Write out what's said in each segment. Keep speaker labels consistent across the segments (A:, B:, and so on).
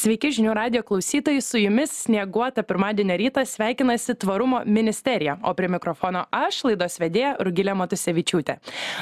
A: Sveiki žinių radio klausytojai, su jumis snieguota pirmadienio rytą sveikinasi Tvarumo ministerija, o prie mikrofono aš, laidos vedėja Rugilė Matusevičiūtė.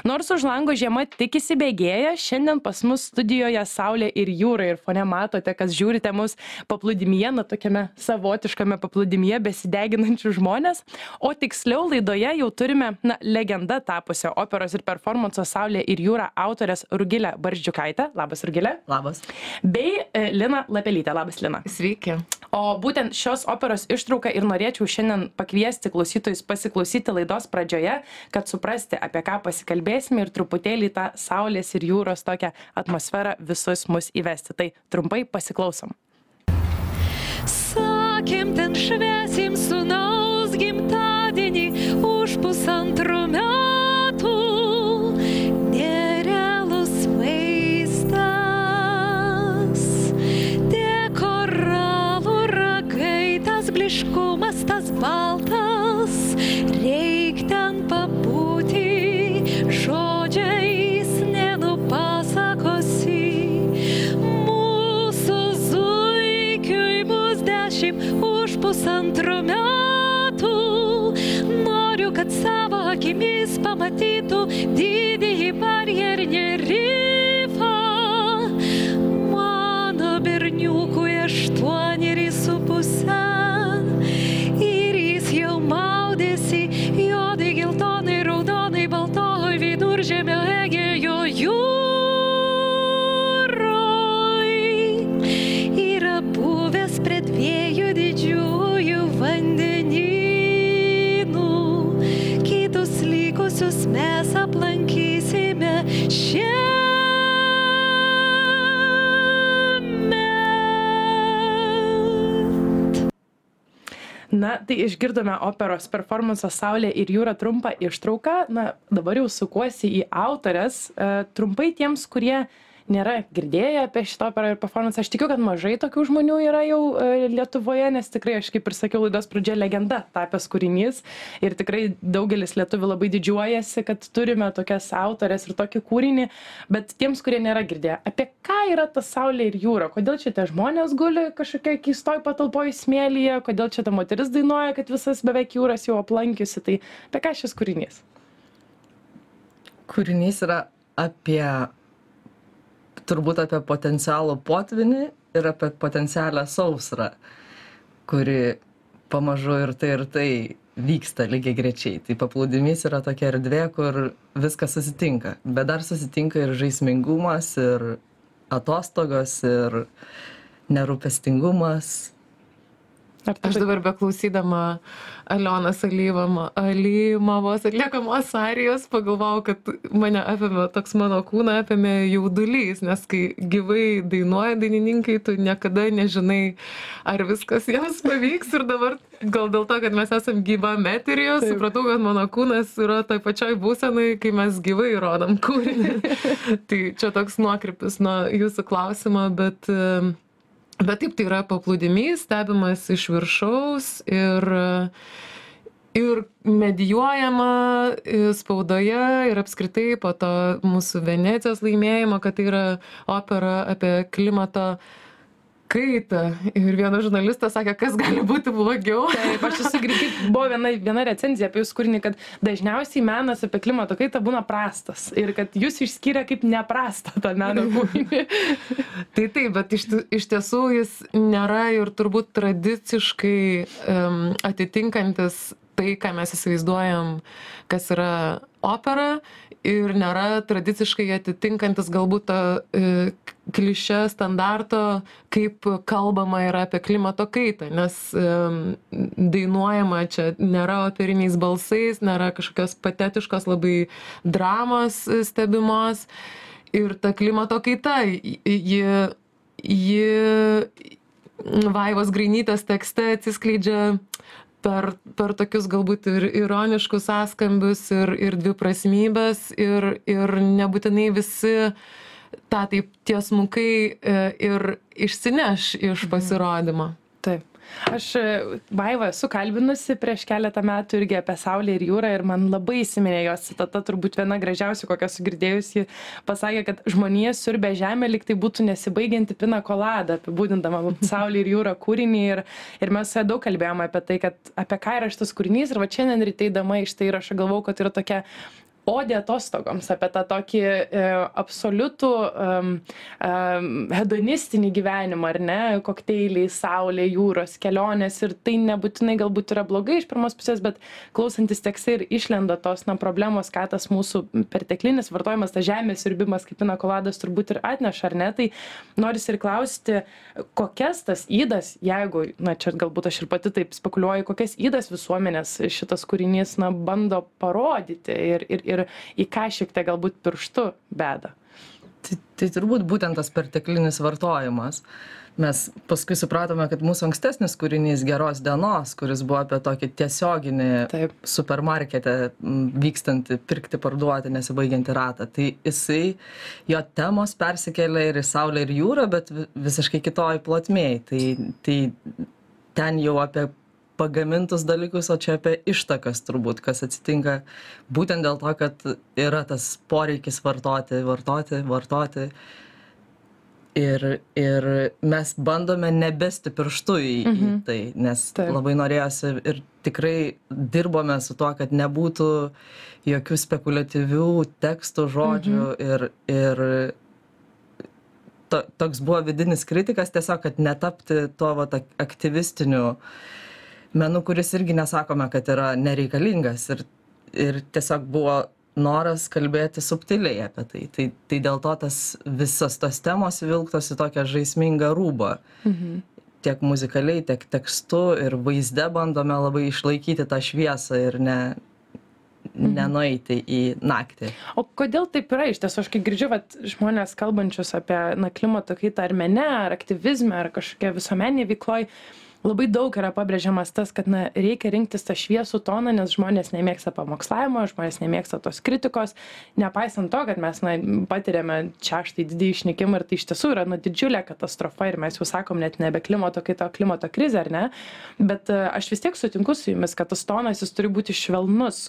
A: Nors už lango žiema tik įsibėgėja, šiandien pas mus studijoje Saulė ir jūra ir fone matote, kas žiūrite mus paplūdimyje, na tokiame savotiškame paplūdimyje besideginančių žmonės, o tiksliau laidoje jau turime, na, legenda tapusio operos ir performanso Saulė ir jūra autorės Rugilė Barždžiukaitė. Labas, Rugilė.
B: Labas.
A: Bei e, Lina Lapelytė. Labas, Lina.
B: Sveiki.
A: O būtent šios operos ištrauką ir norėčiau šiandien pakviesti klausytojus pasiklausyti laidos pradžioje, kad suprasti, apie ką pasikalbėsime ir truputėlį tą saulės ir jūros tokią atmosferą visus mus įvesti. Tai trumpai pasiklausom.
C: Sakėm ten švesim sunaus gimtadienį už pusantrų metų. Baltas, reik ten pabūti, žodžiais nenupasakosi. Mūsų zuikiui bus dešimt už pusantrų metų. Noriu, kad savo akimis pamatytų didįjį barjerinį rifą. Mano berniukui aštuoneri su
A: Na, tai išgirdome operos performanso Saulė ir jūra trumpą ištrauką. Na, dabar jau sukuosi į autorės. E, trumpai tiems, kurie nėra girdėję apie šitą operą ir performansą, aš tikiu, kad mažai tokių žmonių yra jau e, Lietuvoje, nes tikrai, aš kaip ir sakiau, laidos pradžioje legenda tapęs kūrinys. Ir tikrai daugelis lietuvių labai didžiuojasi, kad turime tokias autorės ir tokį kūrinį. Bet tiems, kurie nėra girdėję, apie ką yra ta Saulė ir jūra? Kodėl čia tie žmonės guli kažkokia keistoj patalpoj smėlyje? Kodėl čia ta moteris dainuoja, kad visas beveik jūras jau aplankiusi? Tai apie ką šis kūrinys?
B: Kūrinys yra apie, turbūt apie potencialų potvinį ir apie potencialią sausrą, kuri pamažu ir tai ir tai vyksta lygiai grečiai. Tai paplūdimys yra tokia erdvė, kur viskas susitinka, bet dar susitinka ir žaismingumas, ir atostogos, ir nerūpestingumas.
D: Aš dabar beklausydama Alionas Alymovos atliekamos arijos pagalvojau, kad mane apėmė, toks mano kūną apėmė jaudulys, nes kai gyvai dainuoja dainininkai, tu niekada nežinai, ar viskas jiems pavyks ir dabar gal dėl to, kad mes esam gyvam eterijos,
A: Taip.
D: supratau, kad mano kūnas yra toj pačioj būsenai, kai mes gyvai rodom kūrinį. tai čia toks nuokrypis nuo jūsų klausimo, bet em, Bet taip, tai yra paplūdimys, stebimas iš viršaus ir, ir medijuojama e, spaudoje ir apskritai po to mūsų Venecijos laimėjimo, kad tai yra opera apie klimato kaitą. Ir vienas žurnalistas sakė, kas gali būti blogiau.
A: Taip, aš esu girdėjus, buvo viena, viena recenzija apie jūsų kūrinį, kad dažniausiai menas apie klimato kaitą būna prastas ir kad jūs išskyrė kaip neprastą tą meno kūrinį.
D: Tai taip, bet iš, iš tiesų jis nėra ir turbūt tradiciškai um, atitinkantis tai, ką mes įsivaizduojam, kas yra opera ir nėra tradiciškai atitinkantis galbūt tą e, klišę standarto, kaip kalbama yra apie klimato kaitą, nes dainuojama čia nėra operiniais balsais, nėra kažkokios patetiškos labai dramos e, stebimos. Ir ta klimato kaita, ji- ji Vaivos Grainytės tekste atsiskleidžia per, per tokius galbūt ir ironiškus sąskambius ir, ir dviprasmybės ir, ir nebūtinai visi tą taip tiesmukai e, ir išsineš iš pasirodymo.
A: Taip. Aš e, Vaivą esu kalbinusi prieš keletą metų irgi apie Saulę ir jūrą ir man labai įsiminė jos citata, turbūt viena gražiausių, kokią esu girdėjusi. Pasakė, kad žmonija siurbė žemę, lyg tai būtų nesibaigianti pina kolada, apibūdindama Saulę ir jūrą kūrinį. Ir, ir mes daug kalbėjome apie tai, kad apie ką yra šitas kūrinys. Ir va šiandien ryte įdama iš tai įrašą galvau, kad yra tokia odė atostogoms, apie tą tokį e, absoliutų um, hedonistinį gyvenimą, ar ne, kokteiliai, saulė, jūros, kelionės ir tai nebūtinai galbūt yra blogai iš pirmos pusės, bet klausantis tekstai ir išlenda tos na, problemos, ką tas mūsų perteklinis vartojimas, tas žemės irbimas kaip pinakoladas turbūt ir atneša, ar ne, tai noris ir klausti, kokias tas įdas, jeigu, na čia galbūt aš ir pati taip spekuliuoju, kokias įdas visuomenės šitas kūrinys na, bando parodyti ir, ir, ir ir į ką šiek tiek galbūt pirštu beda.
B: Tai, tai turbūt būtent tas perteklinis vartojimas. Mes paskui supratome, kad mūsų ankstesnis kūrinys Geros dienos, kuris buvo apie tokį tiesioginį Taip. supermarkete vykstantį pirkti, parduoti, nesibaigiantį ratą, tai jisai, jo temos persikėlė ir į Saulę ir jūrą, bet visiškai kitoj plotmėj. Tai, tai ten jau apie pagamintus dalykus, o čia apie ištakas turbūt, kas atsitinka būtent dėl to, kad yra tas poreikis vartoti, vartoti, vartoti. Ir, ir mes bandome nebesti pirštų į, mhm. į tai, nes Taip. labai norėjosi ir tikrai dirbome su tuo, kad nebūtų jokių spekuliatyvių tekstų, žodžių mhm. ir, ir to, toks buvo vidinis kritikas tiesiog, kad netapti tuo va, aktyvistiniu uh, menu kuris irgi nesakome kad yra nereikalingas ir ir tiesiog buvo noras kalbėti subtiliai apie tai tai tai dėl to tas visos tos temos įvilktos į tokią žaismingą rūbą mhm. tiek muzikaliai tiek tekstu ir vaizde bandome labai išlaikyti tą šviesą ir ne mhm. nenueiti į naktį.
A: O kodėl taip yra? Iš tiesų, aš kai girdžiu vat, žmonės kalbančius apie na, klimato kaitą ar mene, ar aktyvizmą, ar kažkokią visuomenį veikloj, uh, labai daug yra pabrėžiamas tas kad na reikia rinktis tą šviesų toną nes žmonės nemėgsta pamokslavimo žmonės nemėgsta tos kritikos. Nepaisant to kad mes na patiriame šeštąjį didįjį išnykimą ir tai iš tiesų yra na didžiulė katastrofa ir mes jau sakom net nebe klimato kaita o klimato krizė ar ne? Bet e, aš vis tiek sutinku su jumis kad tas tonas jis turi būti švelnus.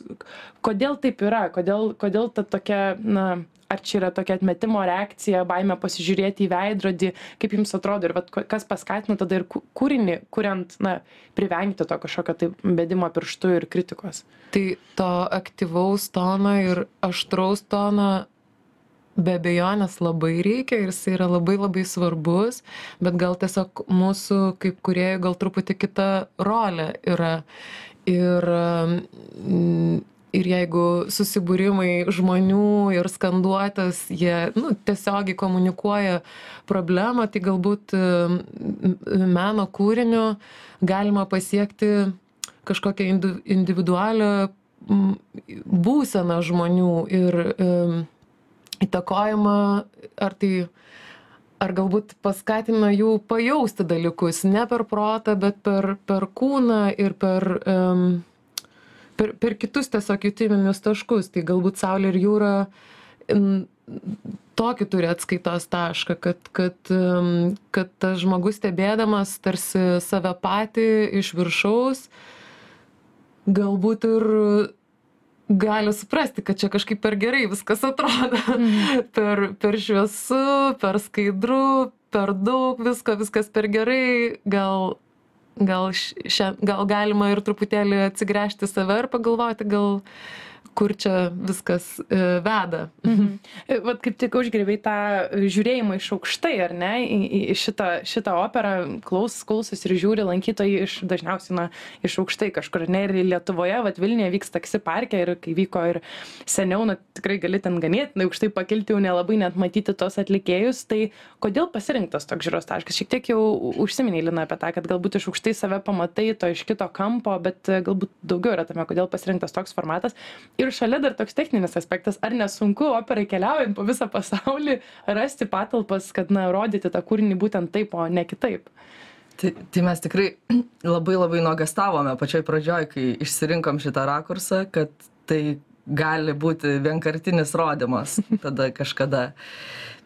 A: Kodėl taip yra? Kodėl kodėl ta tokia na ar čia yra tokia atmetimo reakcija baimė pasižiūrėti į veidrodį kaip jums atrodo ir vat kas paskatino tada ir kūrinį kuriant na privengti to kažkokio tai bedimo pirštu ir kritikos
D: tai to aktyvaus tono ir aštraus tono be abejonės labai reikia ir jisai yra labai labai svarbus, bet gal tiesiog mūsų kaip kuriejų gal truputį kita rolė yra. Ir mm, ir jeigu susibūrimai žmonių ir skanduotės jie nu tiesiogiai komunikuoja problemą tai galbūt meno kūriniu galima pasiekti kažkokią individualią būseną žmonių ir įtakojimą ar tai ar galbūt paskatina jų pajausti dalykus ne per protą bet per per kūną ir per um, per, per kitus tiesiog jutiminius taškus. Tai galbūt Saulė ir jūra tokį turi atskaitos tašką, kad, kad, kad tas žmogus stebėdamas tarsi save patį iš viršaus, galbūt ir gali suprasti, kad čia kažkaip per gerai viskas atrodo. Mhm. per, per šviesu, per skaidru, per daug visko, viskas per gerai, gal gal šia gal galima ir truputėlį atsigręžti save ir pagalvoti gal kur čia viskas e, veda. Mhm.
A: E, vat kaip tik užgriebei tą žiūrėjimą iš aukštai, ar ne, į, į šitą, šitą operą klaus, klausus ir žiūri lankytojai iš dažniausiai, na, iš aukštai kažkur, ne, ir Lietuvoje, vat Vilniuje vyks taksi parke ir kai vyko ir seniau, na, tikrai gali ten ganėtinai aukštai pakilti, jau nelabai net matyti tos atlikėjus, tai kodėl pasirinktas toks žiūros taškas? Šiek tiek jau užsiminiai, Lina, apie tą, kad galbūt iš aukštai save pamatai to iš kito kampo, bet galbūt daugiau yra tame, kodėl pasirinktas toks formatas. Ir šalia dar toks techninis aspektas ar nesunku operai keliaujant po visą pasaulį rasti patalpas kad na rodyti tą kūrinį būtent taip o ne kitaip
B: Tai, tai mes tikrai labai labai nuogastavome pačioj pradžioj, kai išsirinkom šitą rakursą, kad tai gali būti vienkartinis rodimas tada kažkada.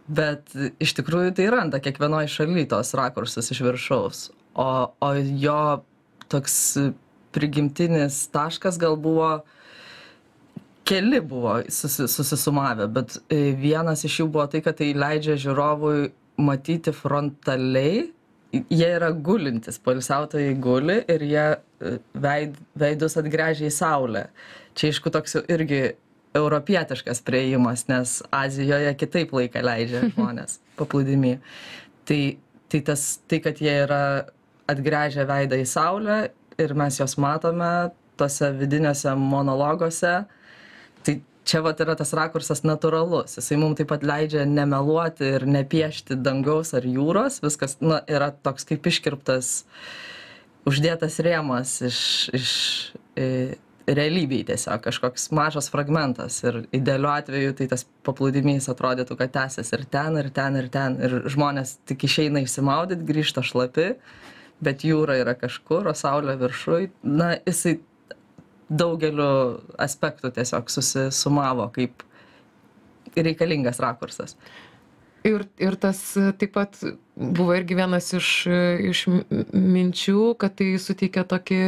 B: Bet iš tikrųjų tai randa kiekvienoje šalyje tos rakursus iš viršaus. o, o jo toks prigimtinis taškas gal buvo keli buvo susi, susisumavę, bet e, vienas iš jų buvo tai, kad tai leidžia žiūrovui matyti frontaliai, jie yra gulintis, poilsiautojai guli ir jie e, veid, veidus atgręžia į saulę. Čia aišku toks jau irgi europietiškas prieimas, nes Azijoje kitaip laiką leidžia žmonės paplūdimi. Tai, tai tas, tai, kad jie yra atgręžę veidą į saulę ir mes juos matome tose vidiniuose monologuose, čia vat yra tas rakursas natūralus. Jisai mum taip pat leidžia nemeluoti ir nepiešti dangaus ar jūros. Viskas na yra toks kaip iškirptas uždėtas rėmas iš iš e, realybėj tiesiog kažkoks mažas fragmentas. Ir idealiu atveju tai tas paplūdimys atrodytų kad tęsias ir ten ir ten ir ten. Ir žmonės tik išeina išsimaudyt grįžta šlapi bet jūra yra kažkur o saulė viršuj. Na jisai daugeliu aspektų tiesiog susisumavo kaip reikalingas rakursas.
D: Ir, ir tas taip pat buvo irgi vienas iš, iš minčių, kad tai suteikia tokį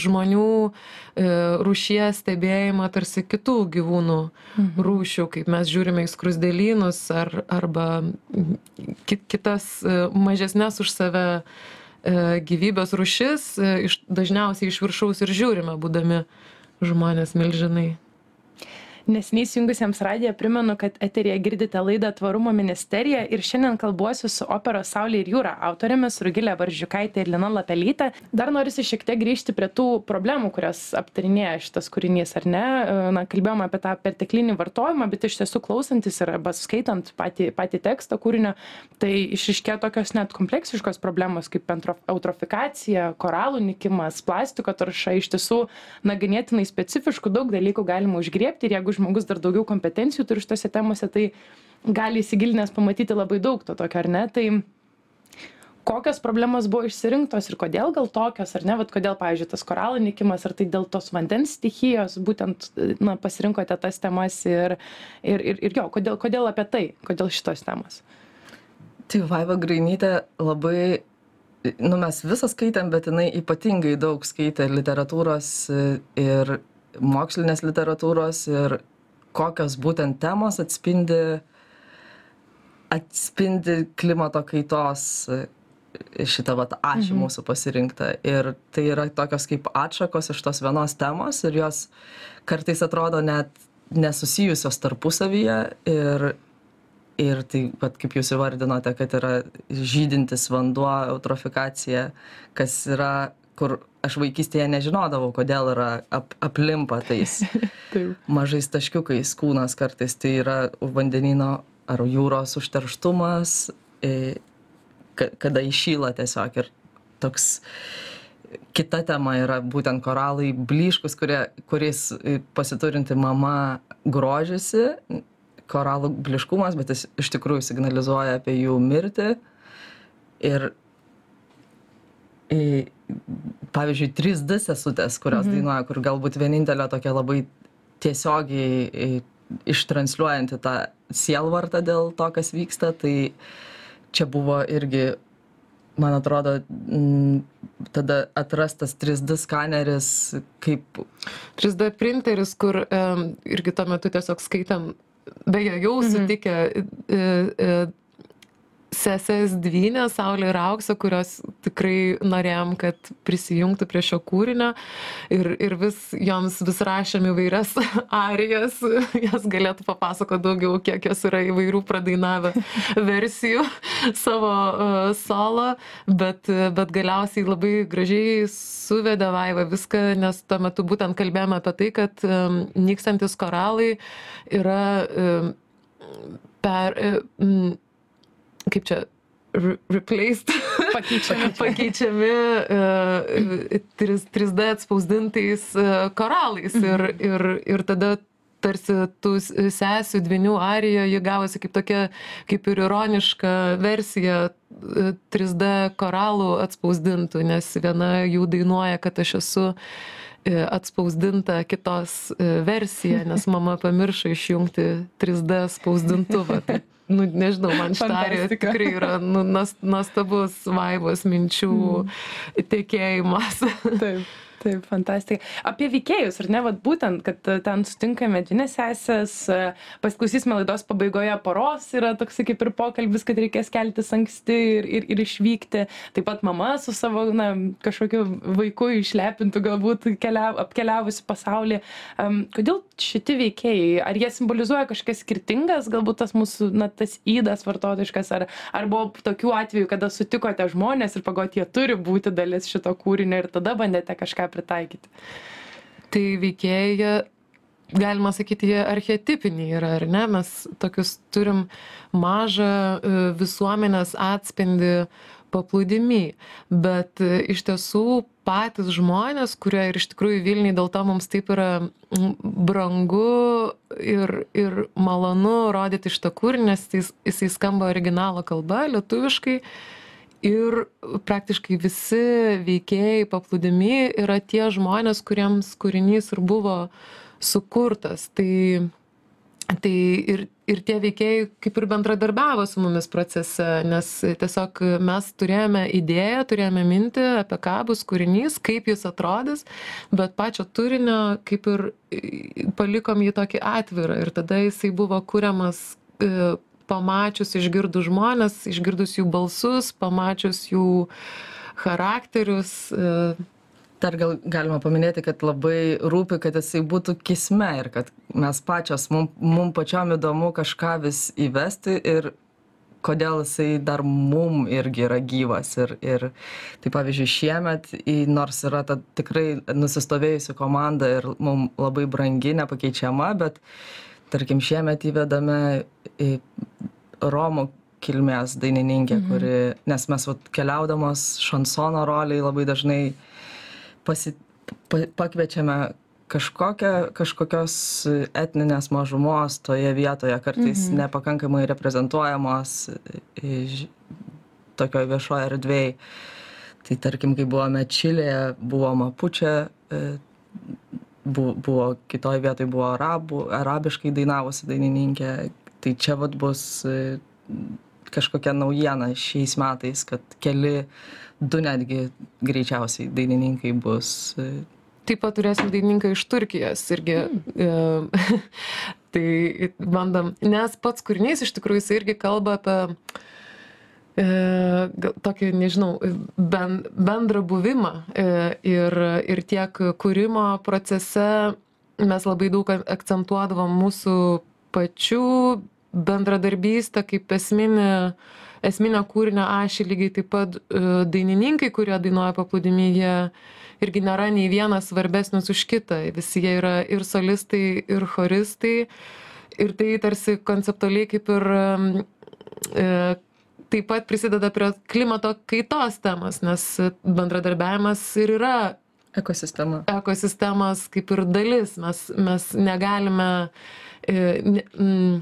D: žmonių e, rūšies stebėjimą tarsi kitų gyvūnų mhm. rūšių, kaip mes žiūrime į skrusdėlynus ar, arba kitas e, mažesnės už save E, gyvybės rūšis e, iš, dažniausiai iš viršaus ir žiūrime, būdami žmonės milžinai.
A: Nesiniai įjungusiems radiją primenu, kad eterija girdite laidą Tvarumo ministerija ir šiandien kalbuosiu su operos Saulė ir jūra autorėmis Rugilė Varžiukaitė ir Lina Lapelytė. Dar norisi šiek tiek grįžti prie tų problemų, kurias aptarinėja šitas kūrinys, ar ne? Na, kalbėjome apie tą perteklinį vartojimą, bet iš tiesų klausantis ir arba skaitant patį, patį tekstą kūrinio, tai išiškė tokios net kompleksiškos problemos kaip eutrofikacija, koralų nikimas, plastiko tarša, iš tiesų, na, ganėtinai specifiškų daug dalykų galima užgriepti ir jeigu žmogus dar daugiau kompetencijų turi šitose temose, tai gali įsigilinęs pamatyti labai daug to tokio, ar ne? Tai kokios problemos buvo išsirinktos ir kodėl gal tokios, ar ne, Vat kodėl, pavyzdžiui, tas koralų nikimas, ar tai dėl tos vandens stichijos, būtent, na, pasirinkote tas temas ir, ir, ir, ir jo, kodėl, kodėl apie tai, kodėl šitos temos?
B: Tai Vaiva Grainytė labai, nu mes visą skaitėm, bet jinai ypatingai daug skaitė literatūros ir mokslinės literatūros ir kokios būtent temos atspindi, atspindi klimato kaitos e, šitą vat ašį mhm. mūsų pasirinktą. Ir tai yra tokios kaip atšakos iš tos vienos temos ir jos kartais atrodo net nesusijusios tarpusavyje ir, ir tai, vat, kaip jūs įvardinote, kad yra žydintis vanduo, eutrofikacija, kas yra kur aš vaikystėje nežinodavau, kodėl yra ap, aplimpa tais mažais taškiukais kūnas kartais. Tai yra vandenino ar jūros užterštumas, kada išyla tiesiog ir toks kita tema yra būtent koralai blyškus, kurie, kuriais pasiturinti mama grožisi, koralų bliškumas, bet jis iš tikrųjų signalizuoja apie jų mirtį. Ir pavyzdžiui, 3D sesutės, kurios mhm. dainuoja, kur galbūt vienintelė tokia labai tiesiogiai ištransliuojanti tą sielvartą dėl to, kas vyksta, tai čia buvo irgi, man atrodo, tada atrastas 3D skaneris kaip.
D: 3D printeris, kur um, irgi tuo metu tiesiog skaitam, beje, jau mhm. sutikę e, e, sesės dvynės saulė ir auksė kurios tikrai norėjom kad prisijungtų prie šio kūrinio. Ir ir vis joms vis rašėm įvairias arijas jos galėtų papasakot daugiau kiek jos yra įvairių pradainavę versijų savo uh, solo. Bet bet galiausiai labai gražiai suvedė vaiva viską nes tuo metu būtent kalbėjome apie tai kad um, nykstantys koralai yra um, per kaip čia re replaced,
A: pakeičiami,
D: pakeičiami uh, 3, 3D atspausdintais uh, koralais. Mhm. Ir, ir, ir tada tarsi tų sesių dvinių arija, ji gavosi kaip tokia, kaip ir ironiška versija 3D e, koralų atspausdintų, nes viena jų dainuoja, kad aš esu atspausdinta kitos versija, nes mama pamiršo išjungti 3D spausdintuvą. Tai nu, nežinau, man
A: Fantastika.
D: tikrai yra nu, nuos- nuostabus vaivos minčių tekėjimas.
A: Taip. Taip, fantastika. Apie veikėjus, ar ne, vat būtent, kad e, ten sutinkame dvi sesės, e, pasiklausysime laidos pabaigoje poros, yra toks kaip ir pokalbis, kad reikės keltis anksti ir, ir, ir išvykti. Taip pat mama su savo, na, kažkokiu vaiku išlepintų, galbūt kelia, apkeliavusi pasaulį. Um, kodėl šitie veikėjai, ar jie simbolizuoja kažkas skirtingas, galbūt tas mūsų, na, tas įdas vartotojiškas, ar, ar buvo tokių atvejų, kada sutikote žmonės ir pagot, jie turi būti dalis šito kūrinio ir tada bandėte kažką pritaikyti.
D: Tai veikėjai, galima sakyti, jie archetipiniai yra, ar ne? Mes tokius turim mažą e, visuomenės atspindį paplūdimy, bet e, iš tiesų patys žmonės, kurie ir iš tikrųjų Vilniui dėl to mums taip yra brangu ir, ir malonu rodyti šitą kūrinį, nes jis, jisai skamba originalo kalba, lietuviškai. Ir praktiškai visi veikėjai paplūdimi yra tie žmonės, kuriems kūrinys ir buvo sukurtas. Tai, tai ir, ir tie veikėjai kaip ir bendradarbiavo su mumis procese, nes tiesiog mes turėjome idėją, turėjome mintį, apie ką bus kūrinys, kaip jis atrodys, bet pačio turinio kaip ir palikom jį tokį atvirą ir tada jisai buvo kuriamas e, pamačius, išgirdus žmonės, išgirdus jų balsus, pamačius jų charakterius. e,
B: Dar gal galima paminėti, kad labai rūpi, kad jisai būtų kisme ir kad mes pačios, mum, mum pačiom įdomu kažką vis įvesti ir kodėl jisai dar mum irgi yra gyvas. Ir, ir tai pavyzdžiui, šiemet, nors yra ta tikrai nusistovėjusi komanda ir mum labai brangi, nepakeičiama, bet tarkim šiemet įvedame Romų kilmės dainininkė, mhm. kuri, nes mes vat, keliaudamos šansono roliai labai dažnai pasi, pa, pakviečiame kažkokią, kažkokios etninės mažumos toje vietoje, kartais mhm. nepakankamai reprezentuojamos tokioje viešoje erdvėje. Tai tarkim, kai buvome Čilėje, buvo Mapučia, e, bu- buvo kitoje vietoje buvo arabų, arabiškai dainavusi dainininkė. Tai čia vat bus e, kažkokia naujiena šiais metais, kad keli, du netgi greičiausiai dainininkai bus. e,
D: Taip pat turėsim dainininką iš Turkijos irgi. Mm. tai bandom, nes pats kūrinys iš tikrųjų jis irgi kalba apie e, tokį, nežinau, ben, bendrą buvimą e, ir, ir tiek kūrimo procese mes labai daug ak- akcentuodavom mūsų pačių bendradarbystę kaip esminį, esminę kūrinio ašį, lygiai taip pat e, dainininkai, kurie dainuoja paplūdimį, jie irgi nėra nei vienas svarbesnis už kitą. Visi jie yra ir solistai, ir choristai. Ir tai tarsi konceptualiai kaip ir e, taip pat prisideda prie klimato kaitos temos, nes bendradarbiavimas ir yra
B: Ekosistema.
D: ekosistemos kaip ir dalis. Mes, mes negalime e, mm,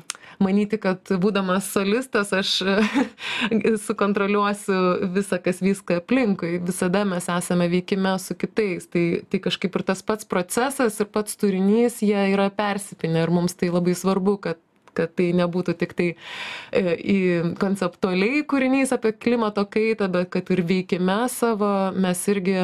D: manyti, kad būdamas solistas aš sukontroliuosiu visą, kas viską aplinkui. Visada mes esame veikime su kitais. Tai, tai kažkaip ir tas pats procesas ir pats turinys, jie yra persipinę ir mums tai labai svarbu, kad kad tai nebūtų tik tai e, į konceptualiai kūrinys apie klimato kaitą, bet kad ir veikime savo mes irgi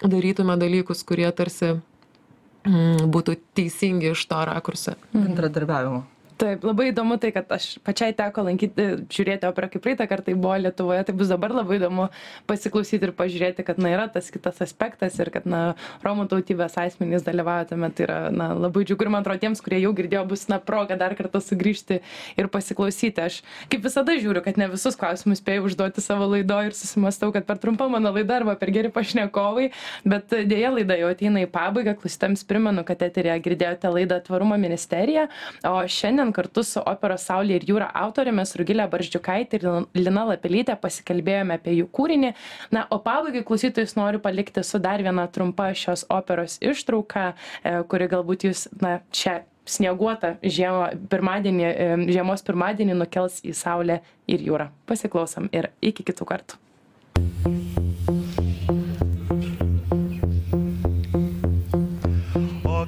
D: darytume dalykus, kurie tarsi mm, būtų teisingi iš to rakurso.
B: Bendradarbiavimo.
A: Taip, labai įdomu tai, kad aš pačiai teko lankyti, žiūrėti operą kaip praeitą kartą buvo Lietuvoje, tai bus dabar labai įdomu pasiklausyti ir pažiūrėti, kad na, yra tas kitas aspektas ir kad na, Romų tautybės asmenys dalyvauja tame, tai yra na, labai džiugu ir man atrodo tiems, kurie jau girdėjo, bus na, proga dar kartą sugrįžti ir pasiklausyti. Aš kaip visada žiūriu, kad ne visus klausimus spėjau užduoti savo laido ir susimastau, kad per trumpą mano laidą arba per geri pašnekovai, bet dėja laida jau ateina į pabaigą, klausytams primenu, kad eterėje girdėjote laidą Tvarumo ministerija, o šiandien šiandien kartu su operos Saulė ir jūra autorėmis Rugilė Barždžiukaitė ir Lina Lapelytė pasikalbėjome apie jų kūrinį. Na, o pabaigai klausytojus noriu palikti su dar viena trumpa šios operos ištrauka, e, kuri galbūt jūs, na, šią snieguotą žiemą, pirmadienį, e, žiemos pirmadienį nukels į Saulę ir jūrą. Pasiklausom ir iki kitų kartų.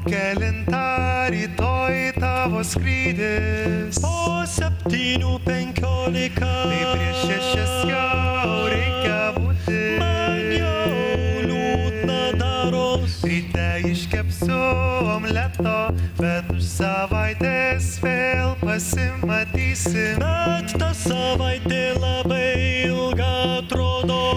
E: Kelintą rytoj tavo skrydis.
F: Po septynių penkiolika.
E: Tai prieš šešias jau reikia būti.
F: Man jau liūdna daros.
E: Ryte iškepsiu omleto, bet už savaitės vėl pasimatysim.
F: Bet ta savaitė labai ilga atrodo.